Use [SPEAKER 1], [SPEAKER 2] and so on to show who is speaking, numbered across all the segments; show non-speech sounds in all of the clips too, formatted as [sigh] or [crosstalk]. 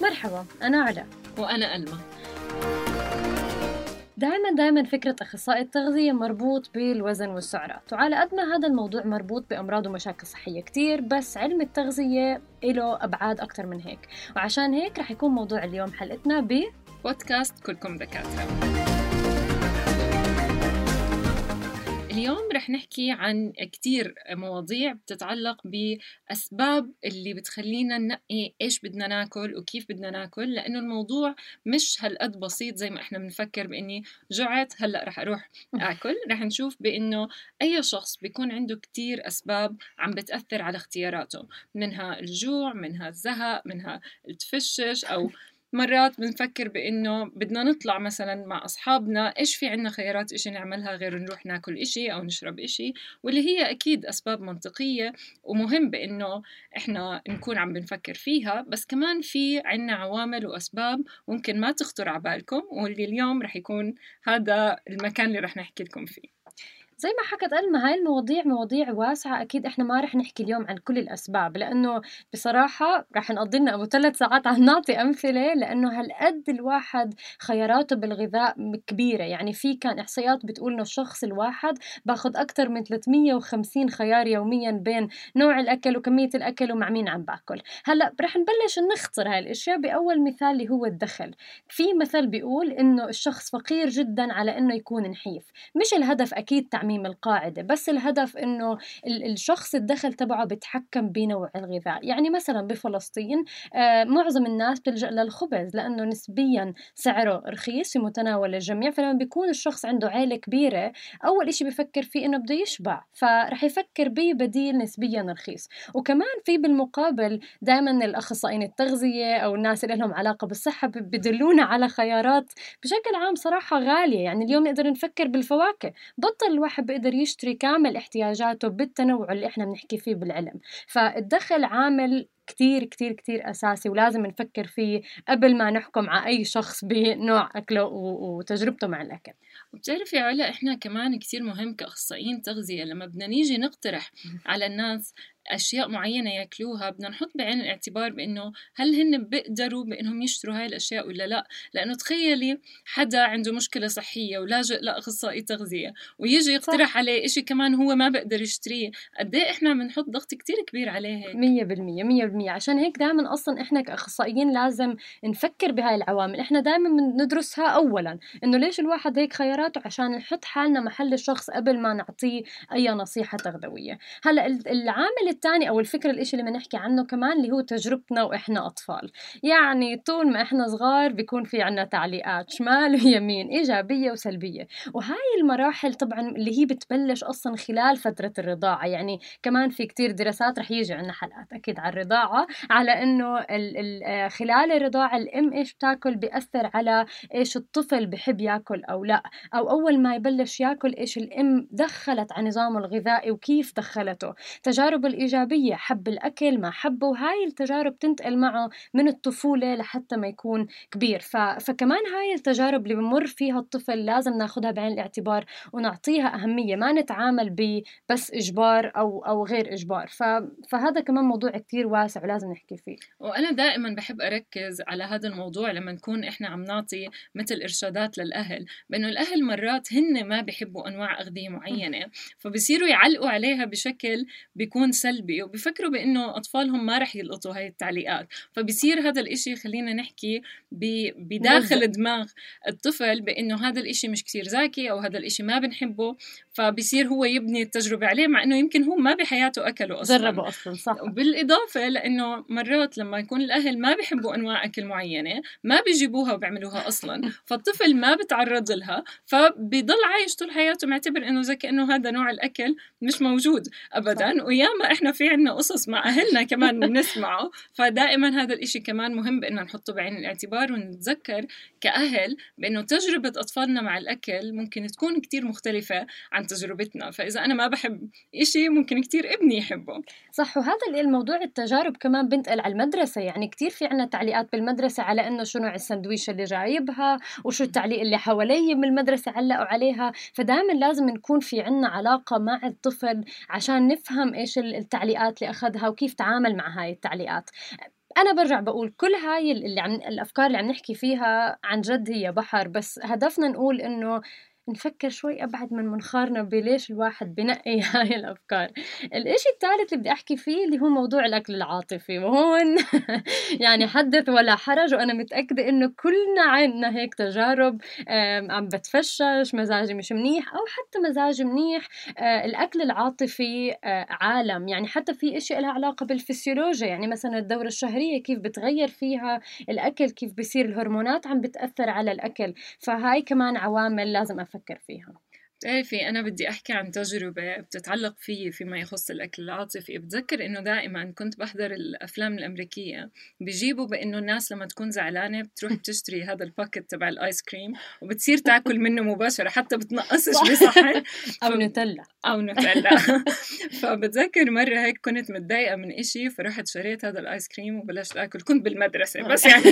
[SPEAKER 1] مرحبا أنا علا.
[SPEAKER 2] وأنا ألمى.
[SPEAKER 1] دائما دائما فكرة أخصائي التغذية مربوط بالوزن والسعرات. وعلى قد ما هذا الموضوع مربوط بأمراض ومشاكل صحية كتير بس علم التغذية له أبعاد أكتر من هيك. وعشان هيك رح يكون موضوع اليوم حلقتنا ب
[SPEAKER 2] بودكاست كلكم دكاترة. اليوم رح نحكي عن كتير مواضيع بتتعلق بأسباب اللي بتخلينا ننقي إيش بدنا ناكل وكيف بدنا ناكل لأنه الموضوع مش هالقد بسيط زي ما إحنا بنفكر بإني جعت هلأ رح أروح آكل. رح نشوف بإنه أي شخص بيكون عنده كتير أسباب عم بتأثر على اختياراته منها الجوع منها الزهق منها التفشش أو مرات بنفكر بإنه بدنا نطلع مثلا مع أصحابنا إيش في عنا خيارات إشي نعملها غير نروح ناكل إشي أو نشرب إشي واللي هي أكيد أسباب منطقية ومهم بإنه إحنا نكون عم بنفكر فيها بس كمان في عنا عوامل وأسباب ممكن ما تخطر على بالكم واللي اليوم رح يكون هذا المكان اللي رح نحكي لكم فيه.
[SPEAKER 1] زي ما حكت ألما هاي المواضيع مواضيع واسعة أكيد إحنا ما رح نحكي اليوم عن كل الأسباب لأنه بصراحة رح نقضي لنا أبو ثلاث ساعات عم نعطي أمثلة لأنه هالقد الواحد خياراته بالغذاء كبيرة يعني في كان إحصائيات بتقول إنه الشخص الواحد باخذ أكثر من 350 خيار يوميا بين نوع الأكل وكمية الأكل ومع مين عم باكل. هلأ رح نبلش نختصر هاي الأشياء بأول مثال اللي هو الدخل. في مثل بيقول إنه الشخص فقير جدا على إنه يكون نحيف مش الهدف أكيد تعميم تعميم القاعدة بس الهدف إنه الشخص الدخل تبعه بيتحكم بنوع الغذاء. يعني مثلا بفلسطين آه معظم الناس بتلجأ للخبز لأنه نسبيا سعره رخيص في متناول الجميع فلما بيكون الشخص عنده عيلة كبيرة أول إشي بفكر فيه إنه بده يشبع فرح يفكر ببديل نسبيا رخيص. وكمان في بالمقابل دائما الأخصائيين التغذية أو الناس اللي لهم علاقة بالصحة بدلونا على خيارات بشكل عام صراحة غالية. يعني اليوم نقدر نفكر بالفواكه. بطل الواحد الواحد بيقدر يشتري كامل احتياجاته بالتنوع اللي إحنا بنحكي فيه بالعلم. فالدخل عامل كتير كتير كتير أساسي ولازم نفكر فيه قبل ما نحكم على أي شخص بنوع أكله وتجربته مع الأكل.
[SPEAKER 2] وبتعرفي علا إحنا كمان كتير مهم كأخصائيين تغذية لما بدنا نيجي نقترح على الناس أشياء معينة ياكلوها بدنا نحط بعين الاعتبار بإنه هل هن بيقدروا بإنهم يشتروا هاي الأشياء ولا لأ؟ لأنه تخيلي حدا عنده مشكلة صحية ولاجئ لأخصائي تغذية ويجي يقترح صح. عليه إشي كمان هو ما بقدر يشتريه قد إيه إحنا بنحط ضغط كتير كبير عليه هيك؟
[SPEAKER 1] 100% 100% عشان هيك دائما أصلا إحنا كأخصائيين لازم نفكر بهاي العوامل. إحنا دائما بندرسها اولا. إنه ليش الواحد هيك خياراته؟ عشان نحط حالنا محل الشخص قبل ما نعطيه أي نصيحة تغذوية. هلأ العامل الثاني أو الفكرة الإشي اللي بنحكي عنه كمان اللي هو تجربتنا وإحنا أطفال. يعني طول ما إحنا صغار بيكون في عنا تعليقات شمال ويمين إيجابية وسلبية. وهاي المراحل طبعا اللي هي بتبلش أصلا خلال فترة الرضاعة. يعني كمان في كتير دراسات رح يجي عنا حلقات أكيد على الرضاعة. على إنه آه، خلال الرضاعة الام إيش بتاكل بيأثر على إيش الطفل بحب ياكل أو لأ. أو أول ما يبلش ياكل إيش الام دخلت على نظامه الغذائي وكيف دخلته. تجارب الإيجابية حب الأكل ما حبه وهاي التجارب تنتقل معه من الطفولة لحتى ما يكون كبير. ف... فكمان هاي التجارب اللي بمر فيها الطفل لازم ناخدها بعين الاعتبار ونعطيها أهمية. ما نتعامل ببس إجبار أو أو غير إجبار. ف... فهذا كمان موضوع كتير واسع ولازم نحكي فيه.
[SPEAKER 2] وأنا دائما بحب أركز على هذا الموضوع لما نكون إحنا عم نعطي مثل إرشادات للأهل بأنه الأهل مرات هن ما بيحبوا أنواع أغذية معينة فبصيروا يعلقوا عليها بشكل بيكون سلبي وبفكروا بأنه أطفالهم ما رح يلقطوا هاي التعليقات. فبصير هذا الإشي خلينا نحكي بداخل دماغ الطفل بأنه هذا الإشي مش كتير ذكي أو هذا الإشي ما بنحبه فبصير هو يبني التجربة عليه مع إنه يمكن هو ما بحياته أكله أصلا.
[SPEAKER 1] جربه أصلا صح.
[SPEAKER 2] وبالإضافة لأنه مرات لما يكون الأهل ما بيحبوا أنواع أكل معينة ما بيجيبوها وبيعملوها أصلا [laughs] فالطفل ما بتعرض لها فبيضل عايش طول حياته معتبر إنه زي كأنه هذا نوع الأكل مش موجود ابدا وياما نحن في عنا قصص مع أهلنا كمان [laughs] بنسمعه فدائما هذا الإشي كمان مهم بأنه نحطه بعين الاعتبار ونتذكر كأهل بأنه تجربة أطفالنا مع الأكل ممكن تكون كتير مختلفة عن تجربتنا فإذا أنا ما بحب إشي ممكن كتير ابني يحبه.
[SPEAKER 1] صح وهذا الموضوع التجارب كمان بنتقل على المدرسة. يعني كتير في عنا تعليقات بالمدرسة على إنه شو نوع السندويشة اللي جايبها وشو التعليق اللي حوالي من المدرسة علقوا عليها. فدائما لازم نكون في عنا علاقة مع الطفل عشان نفهم إيش التعليقات اللي أخذها وكيف تعامل مع هاي التعليقات. أنا برجع بقول كل هاي اللي عم الأفكار اللي عم نحكي فيها عن جد هي بحر بس هدفنا نقول إنه نفكر شوي أبعد من منخارنا بليش الواحد بنقي [laughs] هاي الأفكار. الإشي الثالث اللي بدي أحكي فيه اللي هو موضوع الأكل العاطفي. وهون [laughs] يعني حدث ولا حرج وأنا متأكدة إنه كلنا عندنا هيك تجارب عم بتفشش مزاجي مش منيح أو حتى مزاجي منيح آه، الأكل العاطفي آه، عالم. يعني حتى في إشي لها علاقة بالفسيولوجيا. يعني مثلا الدورة الشهرية كيف بتغير فيها الأكل كيف بصير الهرمونات عم بتأثر على الأكل. فهاي كمان عوامل لازم أفكر فيها.
[SPEAKER 2] بتعرفي أنا بدي أحكي عن تجربة بتتعلق فيي فيما يخص الأكل العاطفي. بتذكر إنه دائما كنت بحضر الأفلام الأمريكية. بيجيبوا بإنه الناس لما تكون زعلانة بتروح [laughs] تشتري هذا ال bucket تبع ال ice cream وبتصير تاكل منه مباشرة حتى بتنقصش بصحن [laughs]
[SPEAKER 1] أو نوتيلا.
[SPEAKER 2] أو نوتيلا. [laughs] فبتذكر مرة هيك كنت متضايقة من إشي فرحت شريت هذا ال ice cream وبلشت آكل. كنت بالمدرسة بس يعني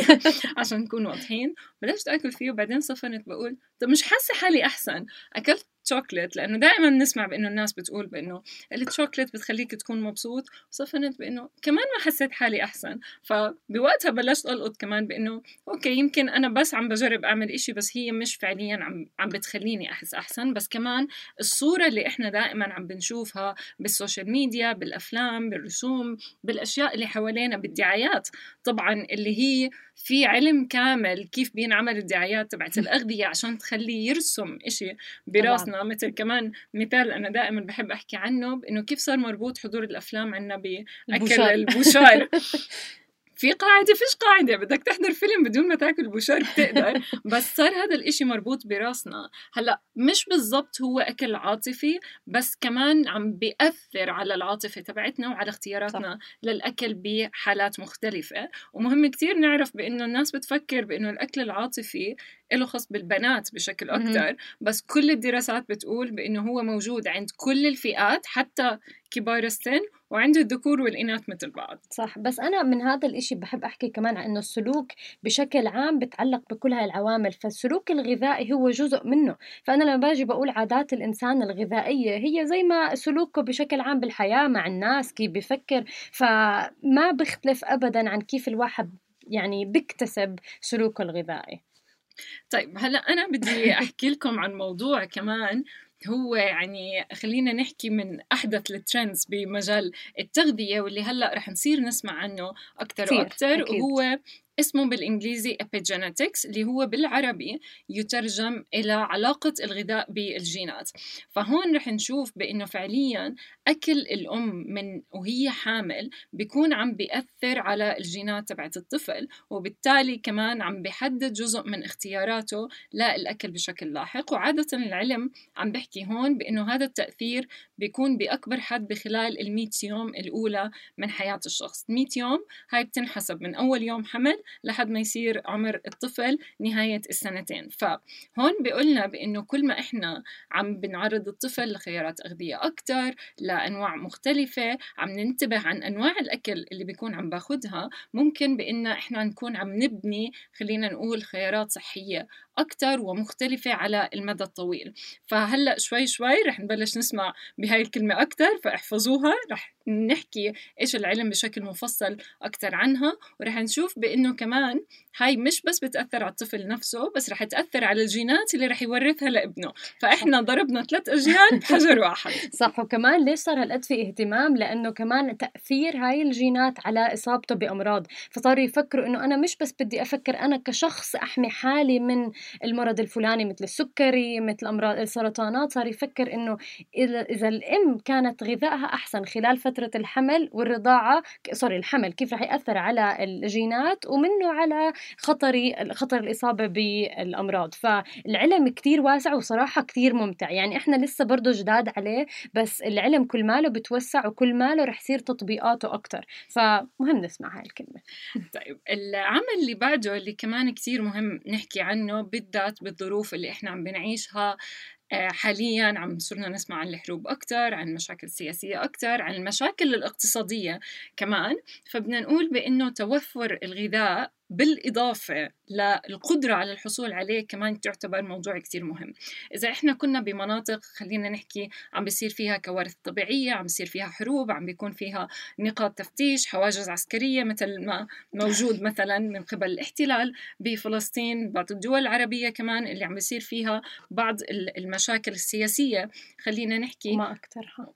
[SPEAKER 2] عشان نكون واضحين. بلشت آكل فيه وبعدين صفنت بقول طب مش حاسة حالي أحسن؟ أكلت شوكليت لأنه دائما نسمع بإنه الناس بتقول بإنه الشوكليت بتخليك تكون مبسوط وصفنت بإنه كمان ما حسيت حالي أحسن. فبوقتها بلشت ألقط كمان بإنه okay يمكن أنا بس عم بجرب أعمل إشي بس هي مش فعليا عم عم بتخليني أحس أحسن. بس كمان الصورة اللي إحنا دائما عم بنشوفها بال social media بالأفلام بالرسوم بالأشياء اللي حوالينا بالدعايات طبعا اللي هي في علم كامل كيف بينعمل الدعايات تبعت الأغذية عشان تخليه يرسم إشي براسنا مثل كمان مثال أنا دائما بحب أحكي عنه بإنه كيف صار مربوط حضور الأفلام عنا بأكل البوشار [laughs] في قاعدة فيش قاعدة بدك تحضر فيلم بدون ما تاكل بوشار بتقدر. [laughs] بس صار هذا الإشي مربوط براسنا. هلأ مش بالضبط هو أكل عاطفي بس كمان عم بيأثر على العاطفة تبعتنا وعلى اختياراتنا صح. للأكل بحالات مختلفة. ومهم كتير نعرف بإنه الناس بتفكر بإنه الأكل العاطفي له خص بالبنات بشكل أكثر بس كل الدراسات بتقول بأنه هو موجود عند كل الفئات حتى كبار السن وعند الذكور والإناث مثل بعض.
[SPEAKER 1] صح بس أنا من هذا الإشي بحب أحكي كمان عن إنه السلوك بشكل عام بتعلق بكل هاي العوامل. فالسلوك الغذائي هو جزء منه. فأنا لما باجي بقول عادات الإنسان الغذائية هي زي ما سلوكه بشكل عام بالحياة مع الناس كيف بفكر فما بيختلف أبدا عن كيف الواحد يعني بيكتسب سلوكه الغذائي.
[SPEAKER 2] طيب هلأ أنا بدي أحكي لكم عن موضوع كمان هو يعني خلينا نحكي من أحدث الترندز بمجال التغذية واللي هلأ رح نصير نسمع عنه أكثر وأكثر وهو اسمه بالإنجليزي epigenetics اللي هو بالعربي يترجم إلى علاقة الغذاء بالجينات. فهون رح نشوف بأنه فعليا أكل الأم من وهي حامل بيكون عم بيأثر على الجينات تبعت الطفل وبالتالي كمان عم بيحدد جزء من اختياراته للأكل بشكل لاحق. وعادة العلم عم بحكي هون بأنه هذا التأثير بيكون بأكبر حد بخلال المية يوم الأولى من حياة الشخص. 100 يوم هاي بتنحسب من أول يوم حمل لحد ما يصير عمر الطفل نهاية السنتين. فهون بيقولنا بأنه كل ما إحنا عم بنعرض الطفل لخيارات أغذية أكتر لأنواع مختلفة عم ننتبه عن أنواع الأكل اللي بيكون عم باخدها ممكن بأن إحنا نكون عم نبني خلينا نقول خيارات صحية أكتر ومختلفة على المدى الطويل. فهلأ شوي شوي رح نبلش نسمع بهاي الكلمة أكتر فاحفظوها. رح نحكي إيش العلم بشكل مفصل أكتر عنها ورح نشوف بأنه كمان هاي مش بس بتأثر على الطفل نفسه بس رح تأثر على الجينات اللي رح يورثها لابنه. فإحنا ضربنا ثلاث أجيال بحجر [laughs] واحد.
[SPEAKER 1] صح وكمان ليش صار هالقد في اهتمام؟ لأنه كمان تأثير هاي الجينات على إصابته بأمراض. فصاروا يفكروا إنه أنا مش بس بدي أفكر أنا كشخص أحمي حالي من المرض الفلاني مثل السكري مثل أمراض السرطانات. صار يفكر إنه إذا الأم كانت غذائها أحسن خلال فترة الحمل والرضاعة sorry الحمل كيف رح يأثر على الجينات؟ ومن منه على خطر خطر الإصابة بالأمراض. فالعلم كتير واسع وصراحة كتير ممتع. يعني إحنا لسه برضه جداد عليه بس العلم كل ماله بتوسع وكل ماله رح يصير تطبيقاته أكتر. فمهم نسمع هاي الكلمة. [laughs]
[SPEAKER 2] طيب العمل اللي بعده اللي كمان كتير مهم نحكي عنه بالذات بالظروف اللي إحنا عم بنعيشها حاليا عم صرنا نسمع عن الحروب أكثر عن المشاكل السياسية أكثر عن المشاكل الاقتصادية كمان. فبدنا نقول بأنه توفر الغذاء بالإضافة للقدرة على الحصول عليه كمان تعتبر موضوع كتير مهم. إذا إحنا كنا بمناطق خلينا نحكي عم بيصير فيها كوارث طبيعية عم بيصير فيها حروب عم بيكون فيها نقاط تفتيش حواجز عسكرية مثل ما موجود مثلا من قبل الاحتلال بفلسطين بعض الدول العربية كمان اللي عم بيصير فيها بعض المشاكل السياسية خلينا نحكي
[SPEAKER 1] ما أكثرها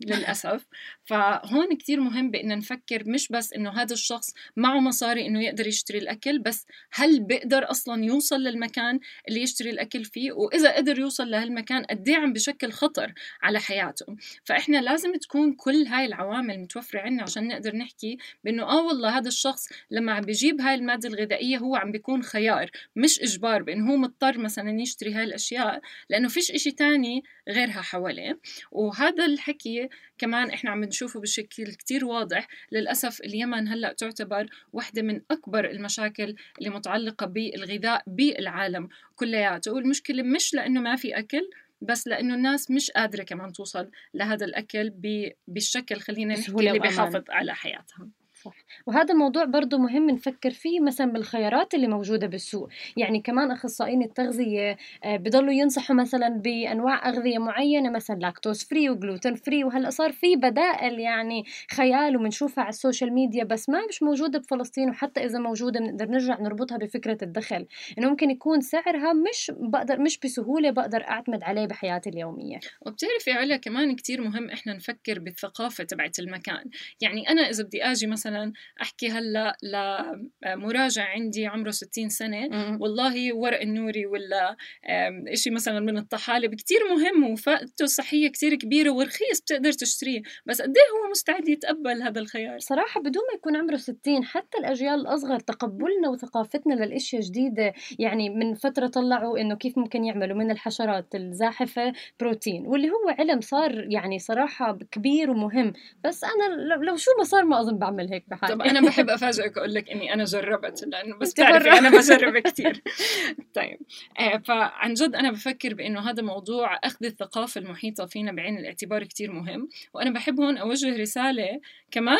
[SPEAKER 2] للأسف. فهون كتير مهم بأن نفكر مش بس إنه هذا الشخص معه مصاري إنه يقدر يشتري الأكل بس هل بيقدر أصلا يوصل للمكان اللي يشتري الأكل فيه؟ وإذا قدر يوصل لهالمكان قد إيه عم بشكل خطر على حياته فإحنا لازم تكون كل هاي العوامل متوفرة عنا عشان نقدر نحكي بأنه آه والله هذا الشخص لما عم بيجيب هاي المادة الغذائية هو عم بيكون خيار مش إجبار بأنه هو مضطر مثلا يشتري هاي الأشياء لأنه فيش إشي تاني غيرها حواليه. وهذا الحكي كمان إحنا عم نشوفه بشكل كتير واضح. للأسف اليمن هلأ تعتبر واحدة من أكبر المشاكل اللي متعلقة بالغذاء بالعالم كلياته. والمشكلة مش لأنه ما في أكل بس لأنه الناس مش قادرة كمان توصل لهذا الأكل بالشكل خلينا نحكي اللي بيحافظ على حياتها.
[SPEAKER 1] صح. وهذا الموضوع برضه مهم نفكر فيه مثلا بالخيارات اللي موجودة بالسوق. يعني كمان أخصائيين التغذية آه، بضلوا ينصحوا مثلا بأنواع أغذية معينة مثلا lactose free و gluten free وهلأ صار في بدائل يعني خيال وبنشوفها على ال social media بس ما مش موجودة بفلسطين وحتى إذا موجودة بنقدر نرجع نربطها بفكرة الدخل. إنه ممكن يكون سعرها مش بقدر مش بسهولة بقدر أعتمد عليه بحياتي اليومية.
[SPEAKER 2] وبتعرفي علا كمان كتير مهم إحنا نفكر بالثقافة تبعت المكان. يعني أنا إذا بدي أجي مثلا مثلا أحكي هلأ لمراجع عندي عمره 60 سنة. والله ورق النوري ولا شيء مثلا من الطحالب كتير مهم وفائدته الصحيه كتير كبيرة ورخيص بتقدر تشتريه. بس قد إيه هو مستعد يتقبل هذا الخيار؟
[SPEAKER 1] صراحة بدون ما يكون عمره 60 حتى الأجيال الأصغر تقبلنا وثقافتنا للإشياء جديده يعني من فترة طلعوا إنه كيف ممكن يعملوا من الحشرات الزاحفة بروتين واللي هو علم صار يعني صراحة كبير ومهم. بس أنا لو شو ما صار ما أظن بعمل هيك. بحالي
[SPEAKER 2] طب أنا بحب أفاجئك أقول لك إني أنا جربت لأنه بس بتعرفي أنا بجرب كثير [laughs] طيب. آه فعن جد أنا بفكر بإنه هذا موضوع أخذ الثقافة المحيطة فينا بعين الاعتبار كثير مهم وأنا بحب هون أوجه رسالة كمان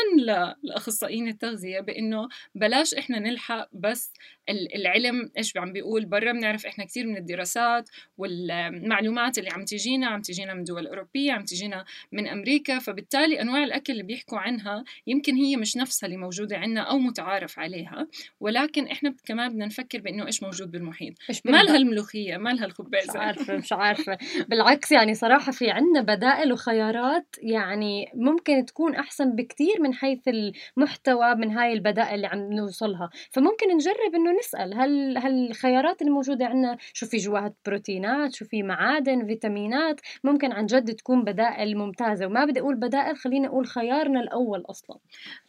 [SPEAKER 2] لأخصائيين التغذية بإنه بلاش إحنا نلحق بس العلم إيش عم بيقول برا بنعرف إحنا كثير من الدراسات والمعلومات اللي عم تجينا عم تجينا من دول أوروبية عم تجينا من أمريكا فبالتالي أنواع الأكل اللي بيحكوا عنها يمكن هي مش نفسها اللي موجودة عندنا أو متعارف عليها ولكن إحنا كمان بدنا نفكر بإنه إيش موجود بالمحيط؟ ما لها الملوخيه ما لها الخبازه
[SPEAKER 1] مش عارفة مش عارفة. بالعكس يعني صراحة في عندنا بدائل وخيارات يعني ممكن تكون أحسن بكثير من حيث المحتوى من هاي البدائل اللي عم نوصلها. فممكن نجرب إنه نسأل هل هل الخيارات اللي موجودة عندنا شو في جواها بروتينات شو في معادن فيتامينات ممكن عن جد تكون بدائل ممتازة. وما بدي أقول بدائل خليني أقول خيارنا الأول أصلا.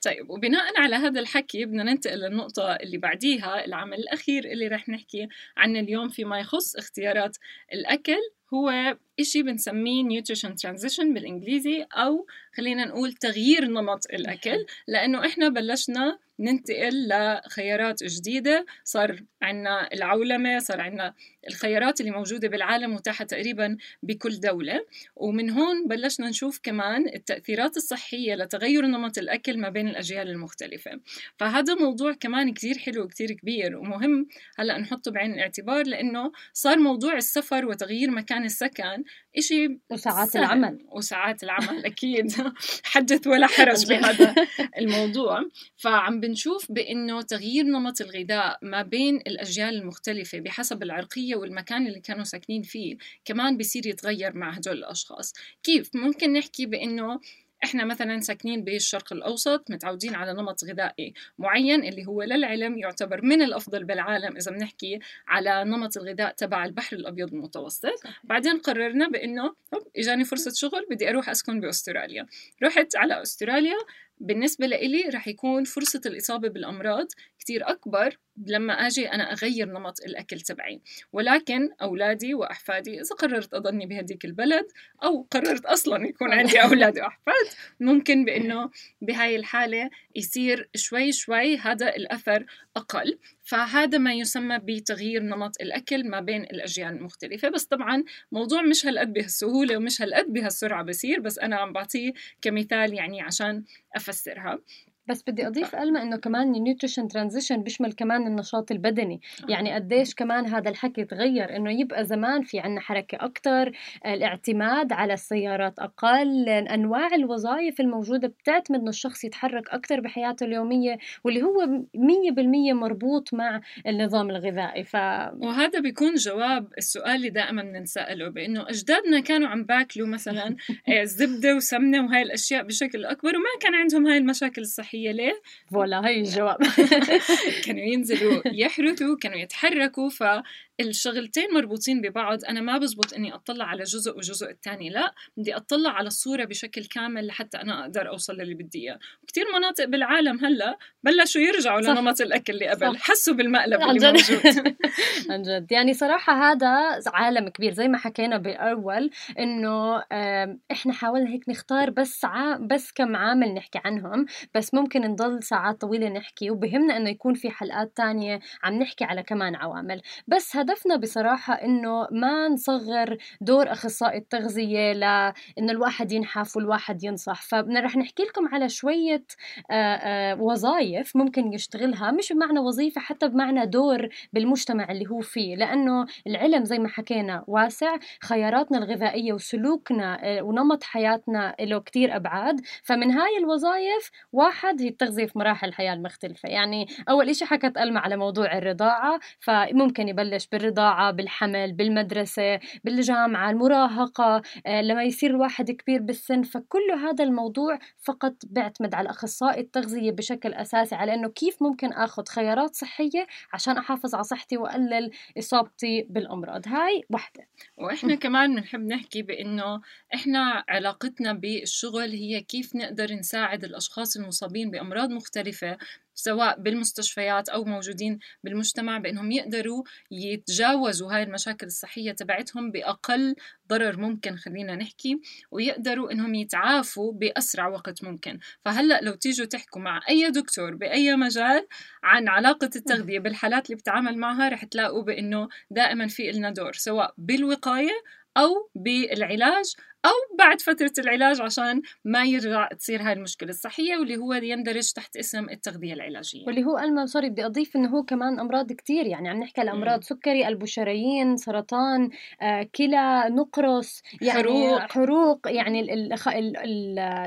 [SPEAKER 2] طيب وبناء على هذا الحكي بدنا ننتقل للنقطة اللي بعديها العمل الأخير اللي رح نحكي عنه اليوم فيما يخص اختيارات الأكل. هو إشي بنسميه nutrition transition بالإنجليزي أو خلينا نقول تغيير نمط الأكل. لأنه إحنا بلشنا ننتقل لخيارات جديدة صار عنا العولمة صار عنا الخيارات اللي موجودة بالعالم متاحة تقريبا بكل دولة. ومن هون بلشنا نشوف كمان التأثيرات الصحية لتغير نمط الأكل ما بين الأجيال المختلفة. فهذا موضوع كمان كتير حلو وكتير كبير ومهم هلأ نحطه بعين الاعتبار لأنه صار موضوع السفر وتغيير مكان السكن إشي
[SPEAKER 1] وساعات سهل. العمل.
[SPEAKER 2] وساعات العمل أكيد. [laughs] حدث ولا حرج بهذا [laughs] الموضوع. فعم بنشوف بأنه تغيير نمط الغذاء ما بين الأجيال المختلفة بحسب العرقية والمكان اللي كانوا ساكنين فيه كمان بيصير يتغير مع هدول الأشخاص كيف؟ ممكن نحكي بأنه إحنا مثلا ساكنين بالشرق الأوسط متعودين على نمط غذائي معين اللي هو للعلم يعتبر من الأفضل بالعالم إذا بنحكي على نمط الغذاء تبع البحر الأبيض المتوسط صحيح. بعدين قررنا بأنه إجاني فرصة شغل بدي أروح أسكن بأستراليا رحت على أستراليا بالنسبة لإلي رح يكون فرصة الإصابة بالأمراض كتير أكبر لما أجي أنا أغير نمط الأكل تبعي. ولكن أولادي وأحفادي إذا قررت أضلني بهديك البلد أو قررت أصلا يكون عندي أولاد وأحفاد ممكن بأنه بهاي الحالة يصير شوي شوي هذا الأثر أقل. فهذا ما يسمى بتغيير نمط الأكل ما بين الأجيال المختلفة. بس طبعا موضوع مش هالقد بهالسهولة ومش هالقد بهالسرعة بصير بس أنا عم بعطيه كمثال يعني عشان أفسرها.
[SPEAKER 1] بس بدي أضيف ألما إنه كمان ال nutrition transition بيشمل كمان النشاط البدني. يعني قديش كمان هذا الحكي تغير إنه يبقى زمان في عنا حركة أكثر الاعتماد على السيارات أقل أنواع الوظائف الموجودة بتعتمد إنه الشخص يتحرك أكثر بحياته اليومية واللي هو 100% مربوط مع النظام الغذائي. ف
[SPEAKER 2] وهذا بيكون جواب السؤال اللي دائما بنسأله بإنه أجدادنا كانوا عم باكلوا مثلا [laughs] آه، زبدة وسمنة وهاي الأشياء بشكل أكبر وما كان عندهم هاي المشاكل الصحية. هي ليه؟
[SPEAKER 1] فوالا هي الجواب [laughs]
[SPEAKER 2] كانوا ينزلوا يحرثوا كانوا يتحركوا فالشغلتين مربوطين ببعض. أنا ما بزبط إني أطلع على جزء وجزء الثاني لا بدي أطلع على الصورة بشكل كامل لحتى أنا أقدر أوصل للي بدي إياه. كثير مناطق بالعالم هلأ بلشوا يرجعوا صح. لنمط الأكل اللي قبل. صح. حسوا بالمقلب اللي موجود. [laughs] [laughs]
[SPEAKER 1] عن جد. يعني صراحة هذا عالم كبير زي ما حكينا بالأول إنه إحنا حاولنا هيك نختار بس ع... بس كم عامل نحكي عنهم. بس ممكن نضل ساعات طويلة نحكي وبهمنا إنه يكون في حلقات تانية عم نحكي على كمان عوامل. بس هدفنا بصراحة إنه ما نصغر دور أخصائي التغذية لإنه الواحد ينحف والواحد ينصح. فبدنا رح نحكي لكم على شوية وظائف ممكن يشتغلها مش بمعنى وظيفة حتى بمعنى دور بالمجتمع اللي هو فيه. لأنه العلم زي ما حكينا واسع خياراتنا الغذائية وسلوكنا ونمط حياتنا له كتير أبعاد. فمن هاي الوظائف واحد هي التغذية في مراحل الحياة المختلفة يعني أول إشي حكت ألمى على موضوع الرضاعة فممكن يبلش بالرضاعة بالحمل بالمدرسة بالجامعة المراهقة آه، لما يصير الواحد كبير بالسن فكل هذا الموضوع فقط بيعتمد على أخصائي التغذية بشكل أساسي على أنه كيف ممكن أخذ خيارات صحية عشان أحافظ على صحتي وأقلل إصابتي بالأمراض. هاي وحدة.
[SPEAKER 2] وإحنا كمان بنحب نحكي بأنه إحنا علاقتنا بالشغل هي كيف نقدر نساعد الأشخاص المصابين بأمراض مختلفة سواء بالمستشفيات أو موجودين بالمجتمع بأنهم يقدروا يتجاوزوا هاي المشاكل الصحية تبعتهم بأقل ضرر ممكن خلينا نحكي ويقدروا إنهم يتعافوا بأسرع وقت ممكن. فهلأ لو تيجوا تحكوا مع أي دكتور بأي مجال عن علاقة التغذية بالحالات اللي بتعامل معها رح تلاقوا بأنه دائما في لنا دور سواء بالوقاية أو بالعلاج أو بعد فترة العلاج عشان ما يرجع تصير هاي المشكلة الصحية واللي هو يندرج تحت اسم التغذية العلاجية.
[SPEAKER 1] واللي هو ألما sorry بدي أضيف إنه هو كمان أمراض كتير يعني عم نحكي على أمراض سكري قلب وشرايين سرطان آه، كلى نقرس يعني حروق, حروق يعني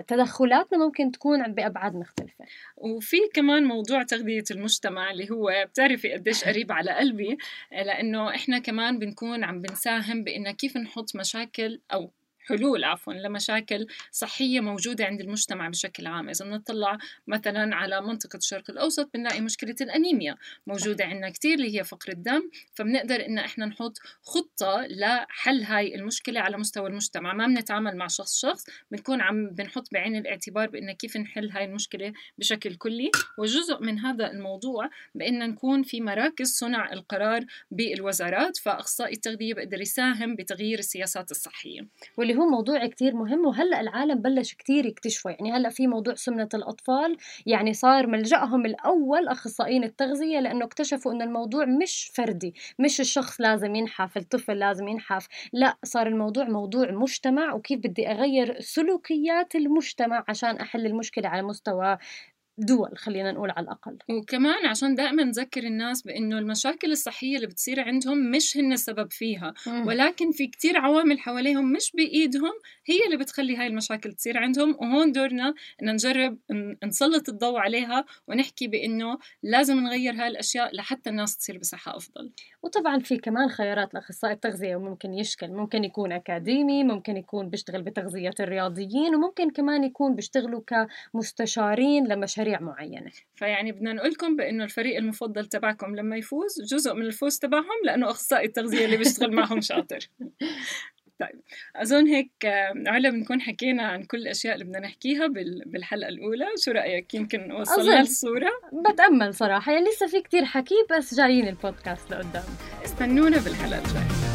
[SPEAKER 1] تدخلاتنا ممكن تكون بأبعاد مختلفة.
[SPEAKER 2] وفي كمان موضوع تغذية المجتمع اللي هو بتعرفي قديش [laughs] قريب على قلبي لأنه إحنا كمان بنكون عم بنساهم بإنه كيف نحط مشاكل أو حلول عفوا لمشاكل صحية موجودة عند المجتمع بشكل عام. إذا بنطلع مثلا على منطقة الشرق الأوسط بنلاقي مشكلة الأنيميا موجودة عندنا كتير اللي هي فقر الدم. فبنقدر إن إحنا نحط خطة لحل هاي المشكلة على مستوى المجتمع. ما بنتعامل مع شخص شخص بنكون عم بنحط بعين الاعتبار بإن كيف نحل هاي المشكلة بشكل كلي. وجزء من هذا الموضوع بإن نكون في مراكز صنع القرار بالوزارات فأخصائي التغذية بيقدر يساهم بتغيير السياسات الصحية.
[SPEAKER 1] واللي اللي هو موضوع كتير مهم وهلأ العالم بلش كتير يكتشفه. يعني هلأ في موضوع سمنة الأطفال يعني صار ملجأهم الأول أخصائيين التغذية لأنه اكتشفوا إنه الموضوع مش فردي مش الشخص لازم ينحف الطفل لازم ينحف. لأ صار الموضوع موضوع مجتمع وكيف بدي أغير سلوكيات المجتمع عشان أحل المشكلة على مستوى دول خلينا نقول على الأقل.
[SPEAKER 2] وكمان عشان دائما نذكر الناس بأنه المشاكل الصحية اللي بتصير عندهم مش هن السبب فيها. مم. ولكن في كتير عوامل حواليهم مش بإيدهم هي اللي بتخلي هاي المشاكل تصير عندهم. وهون دورنا إن نجرب نسلط الضوء عليها ونحكي بأنه لازم نغير هاي الأشياء لحتى الناس تصير بصحة أفضل.
[SPEAKER 1] وطبعا في كمان خيارات لأخصائي التغذية وممكن يشكل ممكن يكون أكاديمي ممكن يكون بيشتغل بتغذية الرياضيين وممكن كمان يكون بيشتغلوا كمستشارين لمشاريع مشاريع معينة.
[SPEAKER 2] فيعني بدنا نقول لكم بأنه الفريق المفضل تبعكم لما يفوز جزء من الفوز تبعهم لأنه أخصائي التغذية اللي بيشتغل معهم شاطر. [laughs] طيب أظن هيك علا بنكون حكينا عن كل الأشياء اللي بدنا نحكيها بال- بالحلقة الأولى. شو رأيك؟ يمكن وصلنا
[SPEAKER 1] أظن.
[SPEAKER 2] الصورة
[SPEAKER 1] بتأمل صراحة. يعني لسه في كتير حكي بس جايين البودكاست لقدام.
[SPEAKER 2] استنونا بالحلقة الجاية.